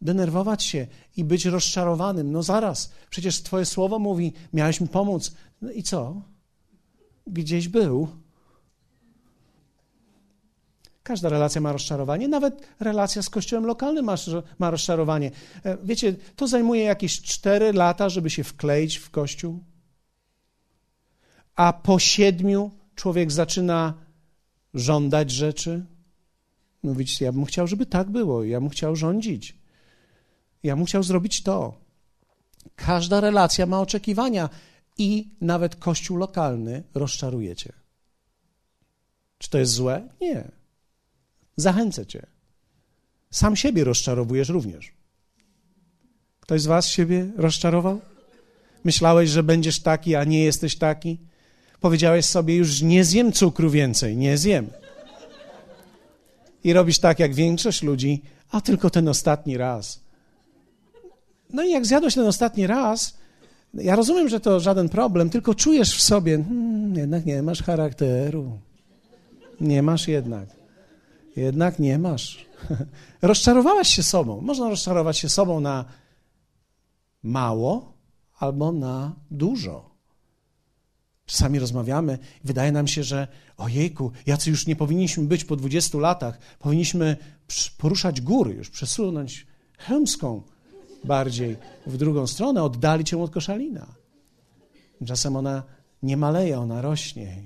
denerwować się i być rozczarowanym. No zaraz, przecież Twoje słowo mówi, miałeś mi pomóc. No i co? Gdzieś był. Każda relacja ma rozczarowanie, nawet relacja z kościołem lokalnym ma, ma rozczarowanie. E, wiecie, to zajmuje jakieś cztery lata, żeby się wkleić w kościół, a po siedmiu człowiek zaczyna żądać rzeczy. Mówić, ja bym chciał, żeby tak było, ja bym chciał rządzić. Ja bym chciał zrobić to. Każda relacja ma oczekiwania i nawet kościół lokalny rozczaruje cię. Czy to jest złe? Nie. Zachęcę cię. Sam siebie rozczarowujesz również. Ktoś z Was siebie rozczarował? Myślałeś, że będziesz taki, a nie jesteś taki? Powiedziałeś sobie, już nie zjem cukru więcej, nie zjem. I robisz tak jak większość ludzi, a tylko ten ostatni raz. No i jak zjadłeś ten ostatni raz, ja rozumiem, że to żaden problem, tylko czujesz w sobie, hmm, jednak nie masz charakteru. Nie masz jednak. Jednak nie masz. Rozczarowałaś się sobą. Można rozczarować się sobą na mało albo na dużo. Czasami rozmawiamy i wydaje nam się, że ojejku, jacy już nie powinniśmy być po 20 latach. Powinniśmy poruszać góry, już przesunąć Chełmską bardziej w drugą stronę, oddalić ją od koszalina. Czasem ona nie maleje, ona rośnie.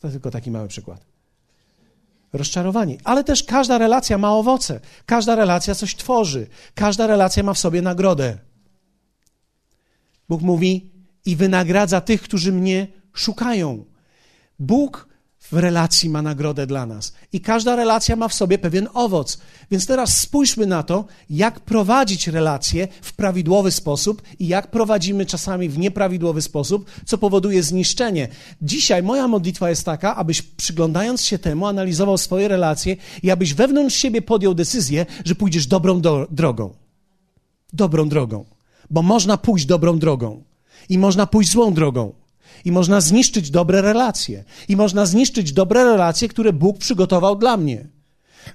To tylko taki mały przykład. Rozczarowani. Ale też każda relacja ma owoce. Każda relacja coś tworzy. Każda relacja ma w sobie nagrodę. Bóg mówi: I wynagradza tych, którzy mnie szukają. Bóg w relacji ma nagrodę dla nas. I każda relacja ma w sobie pewien owoc. Więc teraz spójrzmy na to, jak prowadzić relacje w prawidłowy sposób i jak prowadzimy czasami w nieprawidłowy sposób, co powoduje zniszczenie. Dzisiaj moja modlitwa jest taka, abyś przyglądając się temu, analizował swoje relacje i abyś wewnątrz siebie podjął decyzję, że pójdziesz dobrą do drogą. Dobrą drogą. Bo można pójść dobrą drogą i można pójść złą drogą. I można zniszczyć dobre relacje. I można zniszczyć dobre relacje, które Bóg przygotował dla mnie.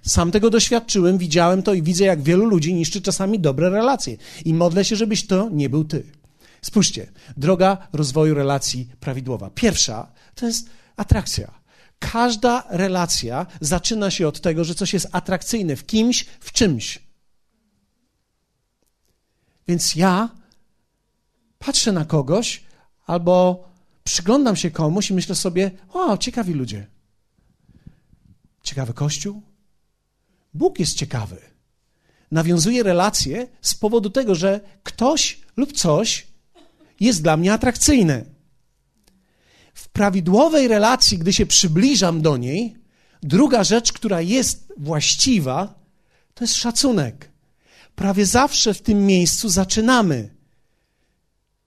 Sam tego doświadczyłem, widziałem to i widzę, jak wielu ludzi niszczy czasami dobre relacje. I modlę się, żebyś to nie był ty. Spójrzcie, droga rozwoju relacji prawidłowa. Pierwsza to jest atrakcja. Każda relacja zaczyna się od tego, że coś jest atrakcyjne w kimś, w czymś. Więc ja patrzę na kogoś albo przyglądam się komuś i myślę sobie, o, ciekawi ludzie. Ciekawy Kościół? Bóg jest ciekawy. Nawiązuje relacje z powodu tego, że ktoś lub coś jest dla mnie atrakcyjne. W prawidłowej relacji, gdy się przybliżam do niej, druga rzecz, która jest właściwa, to jest szacunek. Prawie zawsze w tym miejscu zaczynamy.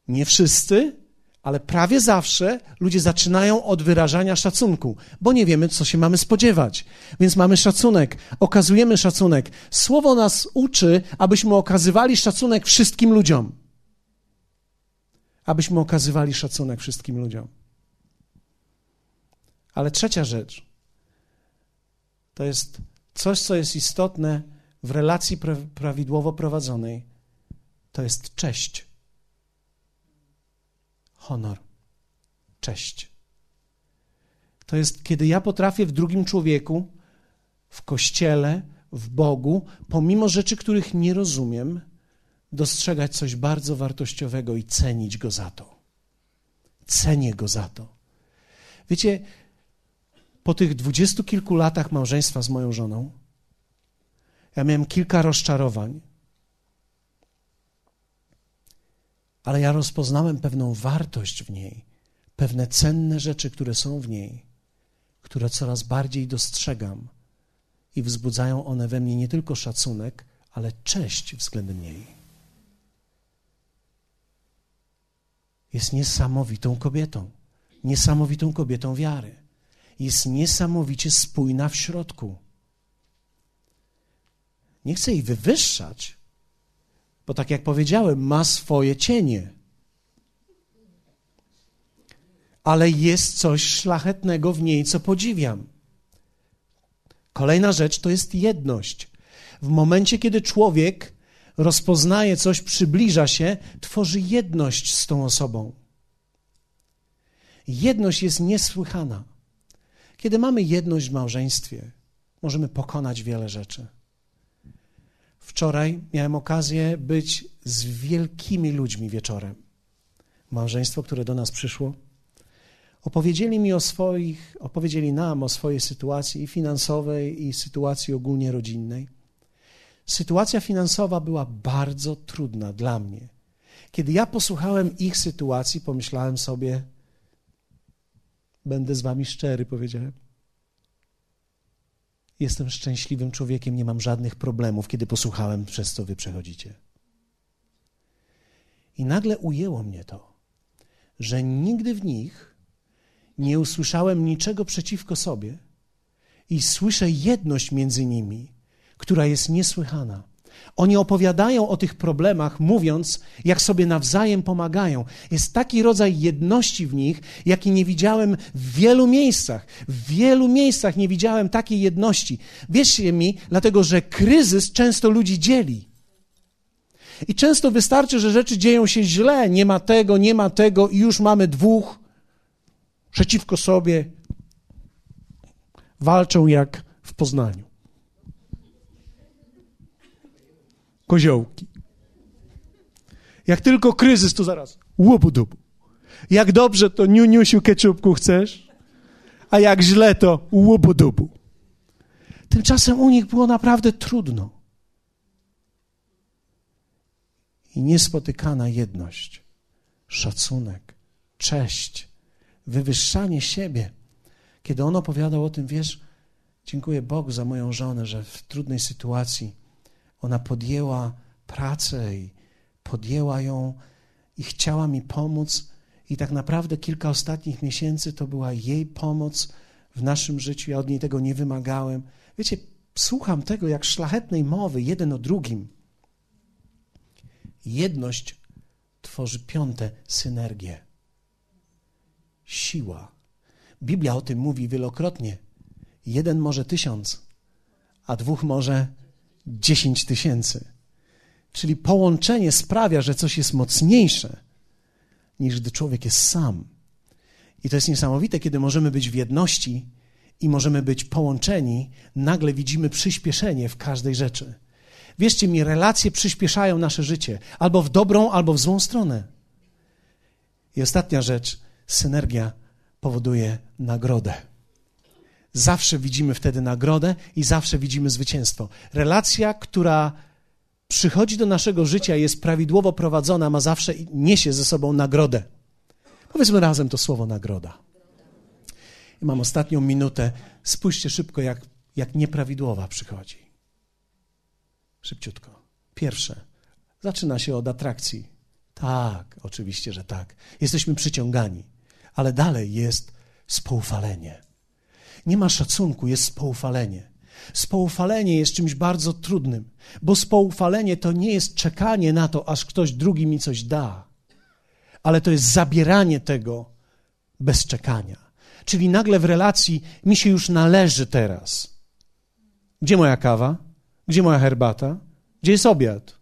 Nie wszyscy, ale prawie zawsze ludzie zaczynają od wyrażania szacunku, bo nie wiemy, co się mamy spodziewać. Więc mamy szacunek, okazujemy szacunek. Słowo nas uczy, abyśmy okazywali szacunek wszystkim ludziom. Abyśmy okazywali szacunek wszystkim ludziom. Ale trzecia rzecz to jest coś, co jest istotne w relacji prawidłowo prowadzonej. To jest cześć honor, cześć. To jest, kiedy ja potrafię w drugim człowieku, w kościele, w Bogu, pomimo rzeczy, których nie rozumiem, dostrzegać coś bardzo wartościowego i cenić go za to. Cenię go za to. Wiecie, po tych dwudziestu kilku latach małżeństwa z moją żoną, ja miałem kilka rozczarowań ale ja rozpoznałem pewną wartość w niej, pewne cenne rzeczy, które są w niej, które coraz bardziej dostrzegam i wzbudzają one we mnie nie tylko szacunek, ale cześć względem niej. Jest niesamowitą kobietą, niesamowitą kobietą wiary. Jest niesamowicie spójna w środku. Nie chcę jej wywyższać, bo tak jak powiedziałem, ma swoje cienie. Ale jest coś szlachetnego w niej, co podziwiam. Kolejna rzecz to jest jedność. W momencie, kiedy człowiek rozpoznaje coś, przybliża się, tworzy jedność z tą osobą. Jedność jest niesłychana. Kiedy mamy jedność w małżeństwie, możemy pokonać wiele rzeczy. Wczoraj miałem okazję być z wielkimi ludźmi wieczorem. Małżeństwo, które do nas przyszło, opowiedzieli mi o swoich, opowiedzieli nam o swojej sytuacji finansowej, i sytuacji ogólnie rodzinnej. Sytuacja finansowa była bardzo trudna dla mnie. Kiedy ja posłuchałem ich sytuacji, pomyślałem sobie, będę z wami szczery, powiedziałem. Jestem szczęśliwym człowiekiem, nie mam żadnych problemów, kiedy posłuchałem, przez co wy przechodzicie. I nagle ujęło mnie to, że nigdy w nich nie usłyszałem niczego przeciwko sobie i słyszę jedność między nimi, która jest niesłychana. Oni opowiadają o tych problemach, mówiąc, jak sobie nawzajem pomagają. Jest taki rodzaj jedności w nich, jaki nie widziałem w wielu miejscach. W wielu miejscach nie widziałem takiej jedności. Wierzcie mi, dlatego że kryzys często ludzi dzieli. I często wystarczy, że rzeczy dzieją się źle, nie ma tego, nie ma tego, i już mamy dwóch przeciwko sobie. Walczą jak w Poznaniu. Koziołki. Jak tylko kryzys, to zaraz łobudubu. Jak dobrze, to niuniusiu keczupku chcesz, a jak źle, to łobudubu. Tymczasem u nich było naprawdę trudno. I niespotykana jedność, szacunek, cześć, wywyższanie siebie. Kiedy on opowiadał o tym, wiesz, dziękuję Bogu za moją żonę, że w trudnej sytuacji ona podjęła pracę i podjęła ją i chciała mi pomóc. I tak naprawdę kilka ostatnich miesięcy to była jej pomoc w naszym życiu. Ja od niej tego nie wymagałem. Wiecie, słucham tego jak szlachetnej mowy, jeden o drugim. Jedność tworzy piąte synergię. Siła. Biblia o tym mówi wielokrotnie. Jeden może tysiąc, a dwóch może 10 tysięcy. Czyli połączenie sprawia, że coś jest mocniejsze niż gdy człowiek jest sam. I to jest niesamowite, kiedy możemy być w jedności i możemy być połączeni, nagle widzimy przyspieszenie w każdej rzeczy. Wierzcie mi, relacje przyspieszają nasze życie albo w dobrą, albo w złą stronę. I ostatnia rzecz, synergia powoduje nagrodę. Zawsze widzimy wtedy nagrodę i zawsze widzimy zwycięstwo. Relacja, która przychodzi do naszego życia, jest prawidłowo prowadzona, ma zawsze niesie ze sobą nagrodę. Powiedzmy razem to słowo nagroda. I mam ostatnią minutę. Spójrzcie szybko, jak, jak nieprawidłowa przychodzi. Szybciutko. Pierwsze. Zaczyna się od atrakcji. Tak, oczywiście, że tak. Jesteśmy przyciągani. Ale dalej jest spoufalenie nie ma szacunku, jest spoufalenie. Spoufalenie jest czymś bardzo trudnym, bo spoufalenie to nie jest czekanie na to, aż ktoś drugi mi coś da, ale to jest zabieranie tego bez czekania. Czyli nagle w relacji mi się już należy teraz. Gdzie moja kawa? Gdzie moja herbata? Gdzie jest obiad?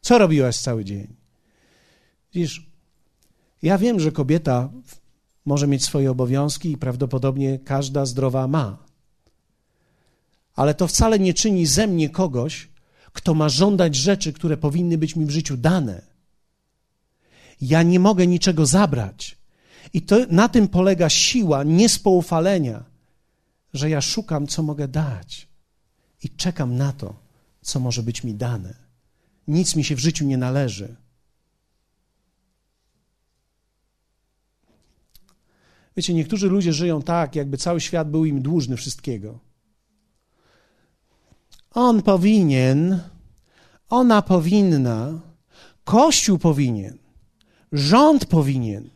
Co robiłaś cały dzień? Widzisz, ja wiem, że kobieta może mieć swoje obowiązki i prawdopodobnie każda zdrowa ma. Ale to wcale nie czyni ze mnie kogoś, kto ma żądać rzeczy, które powinny być mi w życiu dane. Ja nie mogę niczego zabrać. I to, na tym polega siła niespoufalenia, że ja szukam, co mogę dać i czekam na to, co może być mi dane. Nic mi się w życiu nie należy. Wiecie, niektórzy ludzie żyją tak, jakby cały świat był im dłużny wszystkiego. On powinien, ona powinna, Kościół powinien, rząd powinien,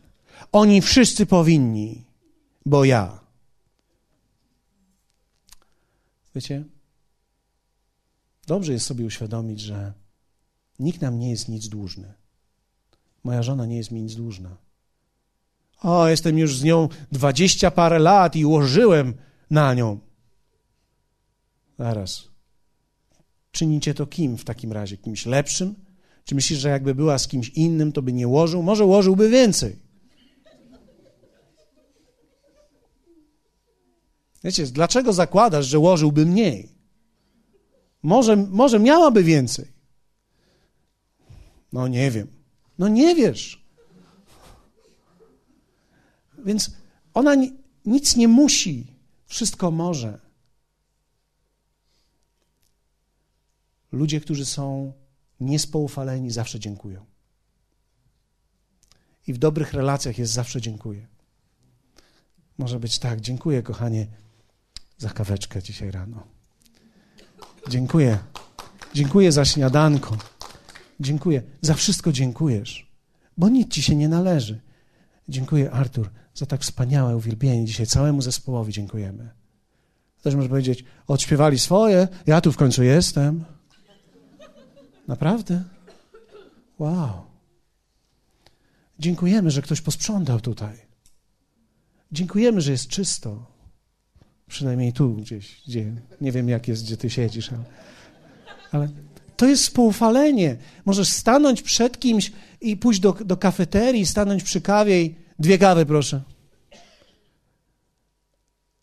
oni wszyscy powinni, bo ja. Wiecie, dobrze jest sobie uświadomić, że nikt nam nie jest nic dłużny. Moja żona nie jest mi nic dłużna. O, jestem już z nią dwadzieścia parę lat i ułożyłem na nią. Zaraz. Czynicie to kim w takim razie? Kimś lepszym? Czy myślisz, że jakby była z kimś innym, to by nie łożył? Może łożyłby więcej. Wiecie, dlaczego zakładasz, że łożyłby mniej? Może, może miałaby więcej. No nie wiem. No nie wiesz. Więc ona nic nie musi, wszystko może. Ludzie, którzy są niespoufaleni, zawsze dziękują. I w dobrych relacjach jest zawsze dziękuję. Może być tak, dziękuję kochanie za kaweczkę dzisiaj rano. Dziękuję. Dziękuję za śniadanko. Dziękuję. Za wszystko dziękujesz, bo nic ci się nie należy. Dziękuję, Artur, za tak wspaniałe uwielbienie dzisiaj. Całemu zespołowi dziękujemy. Też może powiedzieć, odśpiewali swoje, ja tu w końcu jestem. Naprawdę? Wow. Dziękujemy, że ktoś posprzątał tutaj. Dziękujemy, że jest czysto. Przynajmniej tu gdzieś, gdzie nie wiem jak jest, gdzie ty siedzisz, ale, ale to jest spoufalenie. Możesz stanąć przed kimś i pójść do, do kafeterii, stanąć przy kawie i dwie kawy, proszę.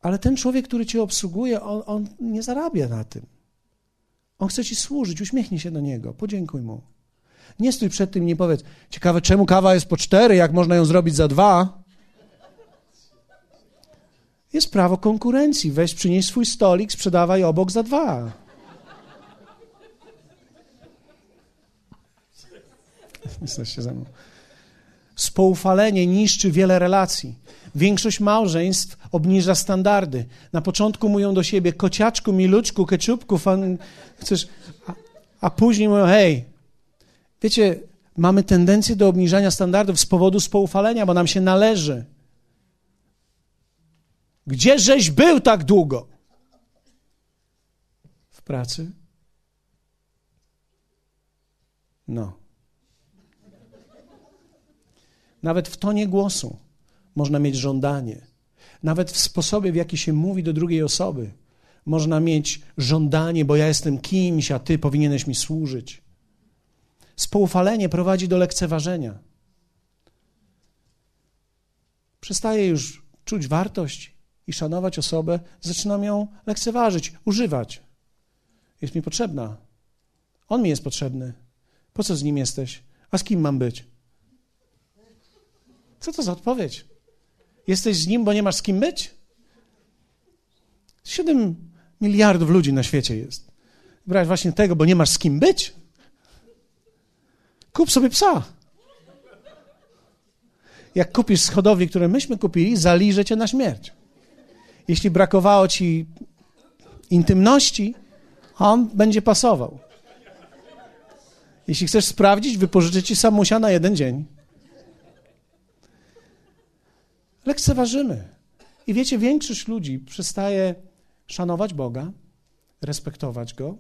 Ale ten człowiek, który cię obsługuje, on, on nie zarabia na tym. On chce ci służyć, uśmiechnij się do niego, podziękuj mu. Nie stój przed tym i nie powiedz, ciekawe czemu kawa jest po cztery, jak można ją zrobić za dwa. Jest prawo konkurencji. Weź, przynieś swój stolik, sprzedawaj obok za dwa. Jesteście ze mną. Spoufalenie niszczy wiele relacji. Większość małżeństw obniża standardy. Na początku mówią do siebie kociaczku, miluczku, keczupku, fan... chcesz... A, a później mówią, hej, wiecie, mamy tendencję do obniżania standardów z powodu spoufalenia, bo nam się należy. Gdzie żeś był tak długo? W pracy? No. Nawet w tonie głosu można mieć żądanie. Nawet w sposobie, w jaki się mówi do drugiej osoby, można mieć żądanie, bo ja jestem kimś, a ty powinieneś mi służyć. Spoufalenie prowadzi do lekceważenia. Przestaje już czuć wartość i szanować osobę, zaczynam ją lekceważyć, używać. Jest mi potrzebna. On mi jest potrzebny. Po co z nim jesteś? A z kim mam być? Co to za odpowiedź? Jesteś z nim, bo nie masz z kim być? Siedem miliardów ludzi na świecie jest. Wybrałeś właśnie tego, bo nie masz z kim być? Kup sobie psa. Jak kupisz z które myśmy kupili, zaliże cię na śmierć. Jeśli brakowało ci intymności, on będzie pasował. Jeśli chcesz sprawdzić, wypożyczę ci samusia na jeden dzień. Lekceważymy. I wiecie, większość ludzi przestaje szanować Boga, respektować Go,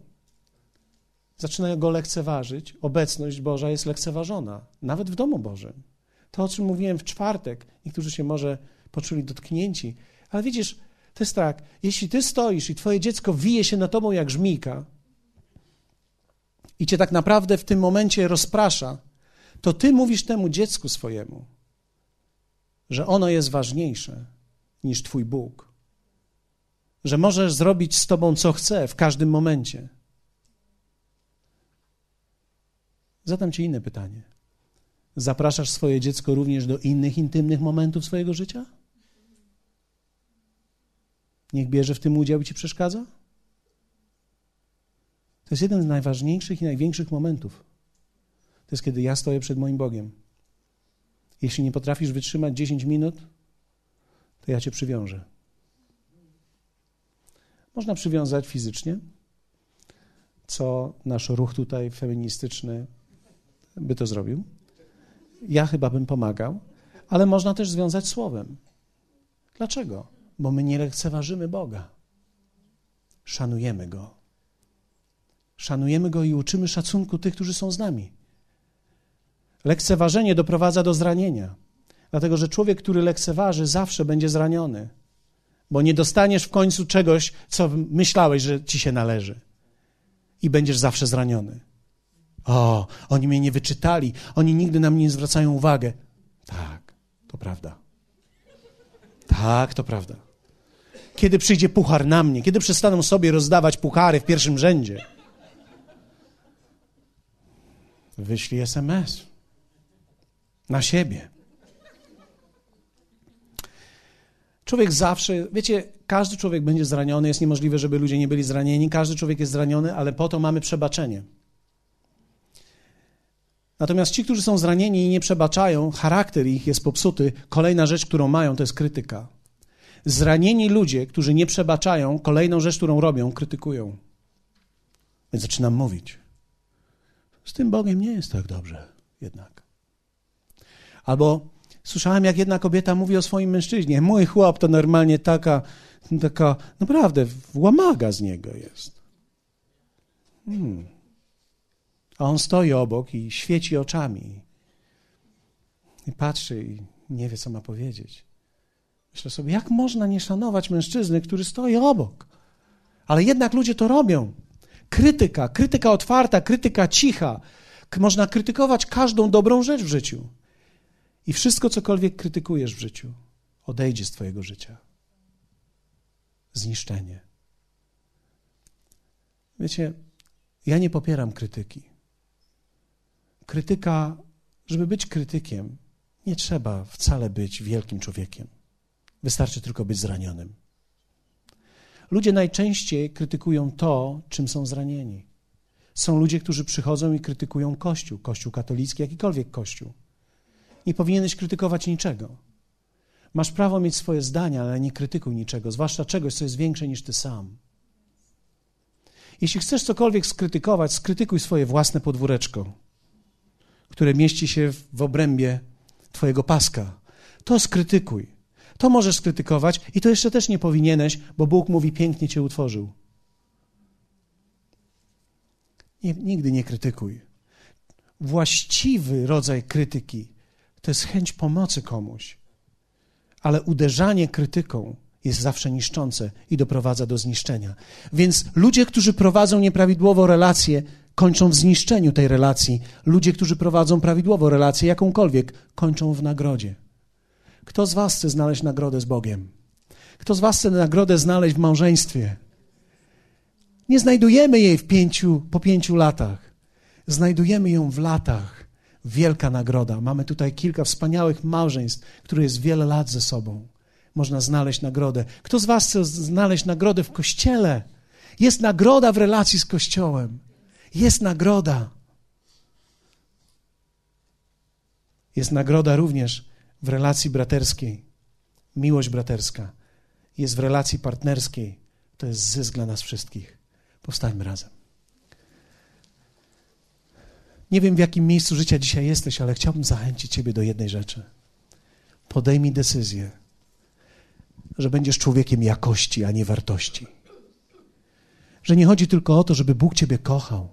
zaczynają Go lekceważyć. Obecność Boża jest lekceważona, nawet w domu Bożym. To, o czym mówiłem w czwartek, niektórzy się może poczuli dotknięci, ale widzisz, to jest tak, jeśli ty stoisz i twoje dziecko wije się na tobą jak żmijka i cię tak naprawdę w tym momencie rozprasza, to ty mówisz temu dziecku swojemu, że ono jest ważniejsze niż Twój Bóg, że możesz zrobić z Tobą co chce w każdym momencie. Zadam Ci inne pytanie. Zapraszasz swoje dziecko również do innych intymnych momentów swojego życia? Niech bierze w tym udział i ci przeszkadza? To jest jeden z najważniejszych i największych momentów. To jest kiedy ja stoję przed moim Bogiem jeśli nie potrafisz wytrzymać 10 minut, to ja cię przywiążę. Można przywiązać fizycznie, co nasz ruch tutaj feministyczny by to zrobił. Ja chyba bym pomagał, ale można też związać słowem. Dlaczego? Bo my nie lekceważymy Boga. Szanujemy Go. Szanujemy Go i uczymy szacunku tych, którzy są z nami. Lekceważenie doprowadza do zranienia, dlatego że człowiek, który lekceważy, zawsze będzie zraniony, bo nie dostaniesz w końcu czegoś, co myślałeś, że ci się należy, i będziesz zawsze zraniony. O, oni mnie nie wyczytali, oni nigdy na mnie nie zwracają uwagi. Tak, to prawda. Tak, to prawda. Kiedy przyjdzie puchar na mnie, kiedy przestaną sobie rozdawać puchary w pierwszym rzędzie, wyślij SMS na siebie. Człowiek zawsze, wiecie, każdy człowiek będzie zraniony, jest niemożliwe, żeby ludzie nie byli zranieni, każdy człowiek jest zraniony, ale po to mamy przebaczenie. Natomiast ci, którzy są zranieni i nie przebaczają, charakter ich jest popsuty, kolejna rzecz, którą mają, to jest krytyka. Zranieni ludzie, którzy nie przebaczają, kolejną rzecz, którą robią, krytykują. Więc zaczynam mówić. Z tym Bogiem nie jest tak dobrze jednak. Albo słyszałem, jak jedna kobieta mówi o swoim mężczyźnie. Mój chłop to normalnie taka, taka naprawdę łamaga z niego jest. Hmm. A on stoi obok i świeci oczami. I patrzy i nie wie, co ma powiedzieć. Myślę sobie, jak można nie szanować mężczyzny, który stoi obok? Ale jednak ludzie to robią. Krytyka, krytyka otwarta, krytyka cicha. Można krytykować każdą dobrą rzecz w życiu. I wszystko, cokolwiek krytykujesz w życiu, odejdzie z Twojego życia. Zniszczenie. Wiecie, ja nie popieram krytyki. Krytyka, żeby być krytykiem, nie trzeba wcale być wielkim człowiekiem. Wystarczy tylko być zranionym. Ludzie najczęściej krytykują to, czym są zranieni. Są ludzie, którzy przychodzą i krytykują Kościół, Kościół katolicki, jakikolwiek Kościół. Nie powinieneś krytykować niczego. Masz prawo mieć swoje zdania, ale nie krytykuj niczego, zwłaszcza czegoś, co jest większe niż ty sam. Jeśli chcesz cokolwiek skrytykować, skrytykuj swoje własne podwóreczko, które mieści się w obrębie Twojego paska. To skrytykuj. To możesz skrytykować i to jeszcze też nie powinieneś, bo Bóg mówi, pięknie Cię utworzył. Nie, nigdy nie krytykuj. Właściwy rodzaj krytyki to jest chęć pomocy komuś, ale uderzanie krytyką jest zawsze niszczące i doprowadza do zniszczenia. Więc ludzie, którzy prowadzą nieprawidłowo relacje, kończą w zniszczeniu tej relacji. Ludzie, którzy prowadzą prawidłowo relację, jakąkolwiek, kończą w nagrodzie. Kto z Was chce znaleźć nagrodę z Bogiem? Kto z Was chce nagrodę znaleźć w małżeństwie? Nie znajdujemy jej w pięciu, po pięciu latach. Znajdujemy ją w latach. Wielka nagroda. Mamy tutaj kilka wspaniałych małżeństw, które jest wiele lat ze sobą. Można znaleźć nagrodę. Kto z Was chce znaleźć nagrodę w kościele? Jest nagroda w relacji z kościołem. Jest nagroda. Jest nagroda również w relacji braterskiej. Miłość braterska. Jest w relacji partnerskiej. To jest zysk dla nas wszystkich. Powstańmy razem. Nie wiem, w jakim miejscu życia dzisiaj jesteś, ale chciałbym zachęcić Ciebie do jednej rzeczy. Podejmij decyzję, że będziesz człowiekiem jakości, a nie wartości. Że nie chodzi tylko o to, żeby Bóg Ciebie kochał,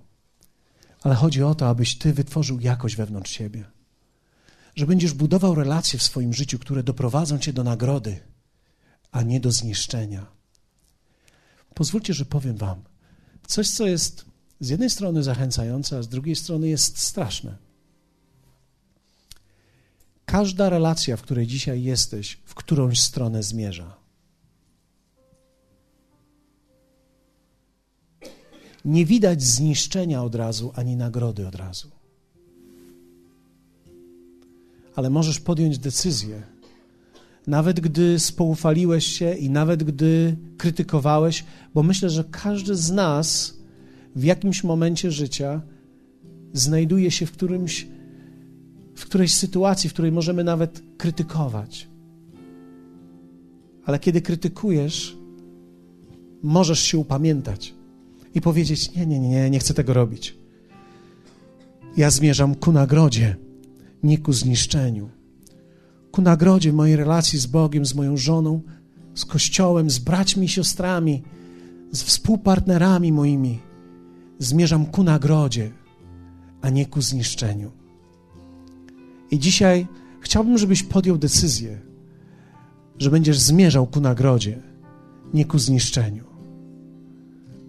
ale chodzi o to, abyś Ty wytworzył jakość wewnątrz siebie. Że będziesz budował relacje w swoim życiu, które doprowadzą Cię do nagrody, a nie do zniszczenia. Pozwólcie, że powiem Wam coś, co jest z jednej strony zachęcające, a z drugiej strony jest straszne. Każda relacja, w której dzisiaj jesteś, w którąś stronę zmierza. Nie widać zniszczenia od razu, ani nagrody od razu. Ale możesz podjąć decyzję, nawet gdy spoufaliłeś się i nawet gdy krytykowałeś, bo myślę, że każdy z nas w jakimś momencie życia znajduje się w którymś w którejś sytuacji, w której możemy nawet krytykować. Ale kiedy krytykujesz, możesz się upamiętać i powiedzieć: Nie, nie, nie, nie chcę tego robić. Ja zmierzam ku nagrodzie, nie ku zniszczeniu. Ku nagrodzie mojej relacji z Bogiem, z moją żoną, z Kościołem, z braćmi i siostrami, z współpartnerami moimi. Zmierzam ku nagrodzie, a nie ku zniszczeniu. I dzisiaj chciałbym, żebyś podjął decyzję, że będziesz zmierzał ku nagrodzie, nie ku zniszczeniu.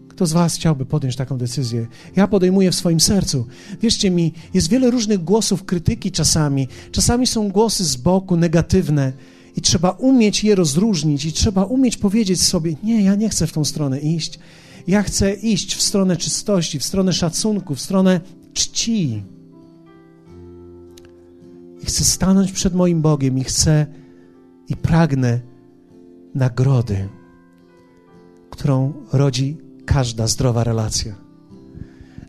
Kto z Was chciałby podjąć taką decyzję? Ja podejmuję w swoim sercu. Wierzcie mi, jest wiele różnych głosów krytyki czasami. Czasami są głosy z boku, negatywne, i trzeba umieć je rozróżnić, i trzeba umieć powiedzieć sobie: Nie, ja nie chcę w tą stronę iść. Ja chcę iść w stronę czystości, w stronę szacunku, w stronę czci. I chcę stanąć przed moim Bogiem i chcę i pragnę nagrody, którą rodzi każda zdrowa relacja.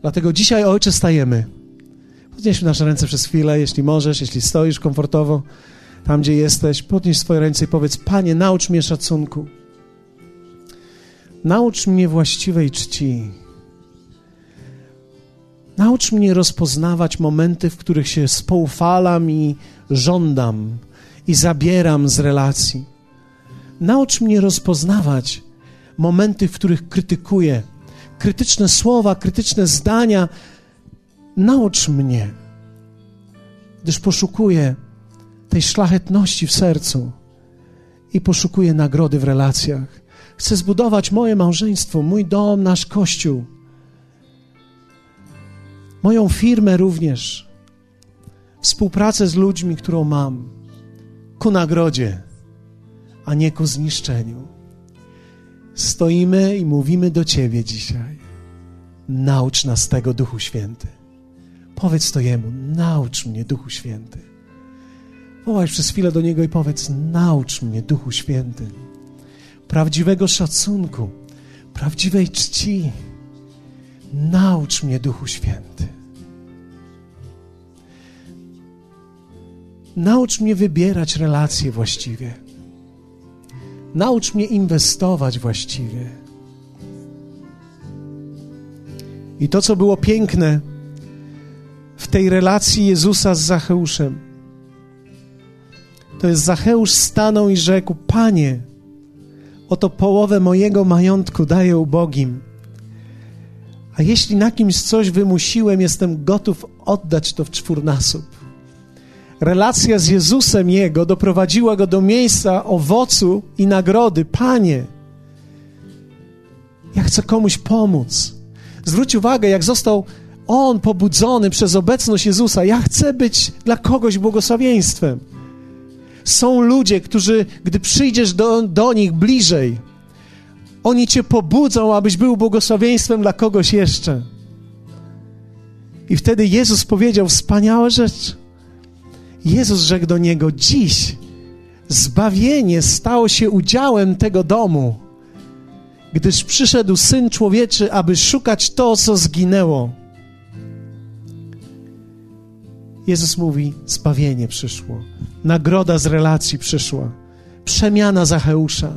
Dlatego dzisiaj, Ojcze, stajemy. Podnieśmy nasze ręce przez chwilę, jeśli możesz, jeśli stoisz komfortowo, tam gdzie jesteś, podnieś swoje ręce i powiedz: Panie, naucz mnie szacunku. Naucz mnie właściwej czci. Naucz mnie rozpoznawać momenty, w których się spoufalam i żądam i zabieram z relacji. Naucz mnie rozpoznawać momenty, w których krytykuję, krytyczne słowa, krytyczne zdania. Naucz mnie, gdyż poszukuję tej szlachetności w sercu i poszukuję nagrody w relacjach. Chcę zbudować moje małżeństwo, mój dom, nasz kościół, moją firmę również, współpracę z ludźmi, którą mam, ku nagrodzie, a nie ku zniszczeniu. Stoimy i mówimy do Ciebie dzisiaj. Naucz nas tego, Duchu Święty. Powiedz to Jemu, naucz mnie, Duchu Święty. Wołaj przez chwilę do Niego i powiedz, naucz mnie, Duchu Święty, prawdziwego szacunku, prawdziwej czci. Naucz mnie, Duchu Święty. Naucz mnie wybierać relacje właściwie. Naucz mnie inwestować właściwie. I to, co było piękne w tej relacji Jezusa z Zacheuszem, to jest Zacheusz stanął i rzekł: Panie, oto połowę mojego majątku daję ubogim. A jeśli na kimś coś wymusiłem, jestem gotów oddać to w czwórnasób. Relacja z Jezusem Jego doprowadziła go do miejsca owocu i nagrody. Panie, ja chcę komuś pomóc. Zwróć uwagę, jak został on pobudzony przez obecność Jezusa. Ja chcę być dla kogoś błogosławieństwem. Są ludzie, którzy, gdy przyjdziesz do, do nich bliżej, oni cię pobudzą, abyś był błogosławieństwem dla kogoś jeszcze. I wtedy Jezus powiedział wspaniałe rzeczy. Jezus rzekł do niego: Dziś zbawienie stało się udziałem tego domu, gdyż przyszedł syn człowieczy, aby szukać to, co zginęło. Jezus mówi: Zbawienie przyszło, nagroda z relacji przyszła, przemiana Zacheusza,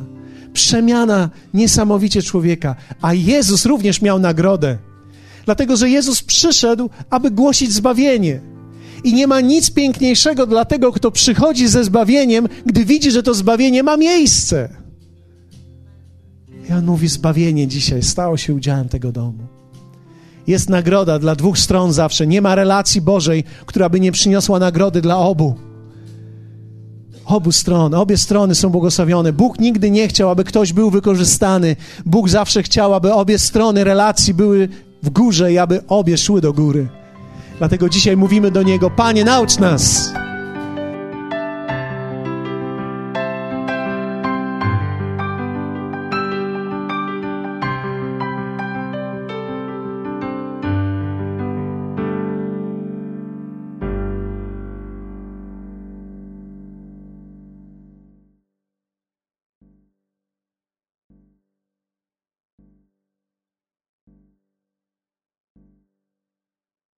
przemiana niesamowicie człowieka, a Jezus również miał nagrodę, dlatego że Jezus przyszedł, aby głosić zbawienie. I nie ma nic piękniejszego dla tego, kto przychodzi ze zbawieniem, gdy widzi, że to zbawienie ma miejsce. I on mówi: Zbawienie dzisiaj stało się udziałem tego domu. Jest nagroda dla dwóch stron zawsze. Nie ma relacji Bożej, która by nie przyniosła nagrody dla obu. Obu stron, obie strony są błogosławione. Bóg nigdy nie chciał, aby ktoś był wykorzystany. Bóg zawsze chciał, aby obie strony relacji były w górze i aby obie szły do góry. Dlatego dzisiaj mówimy do Niego: Panie, naucz nas.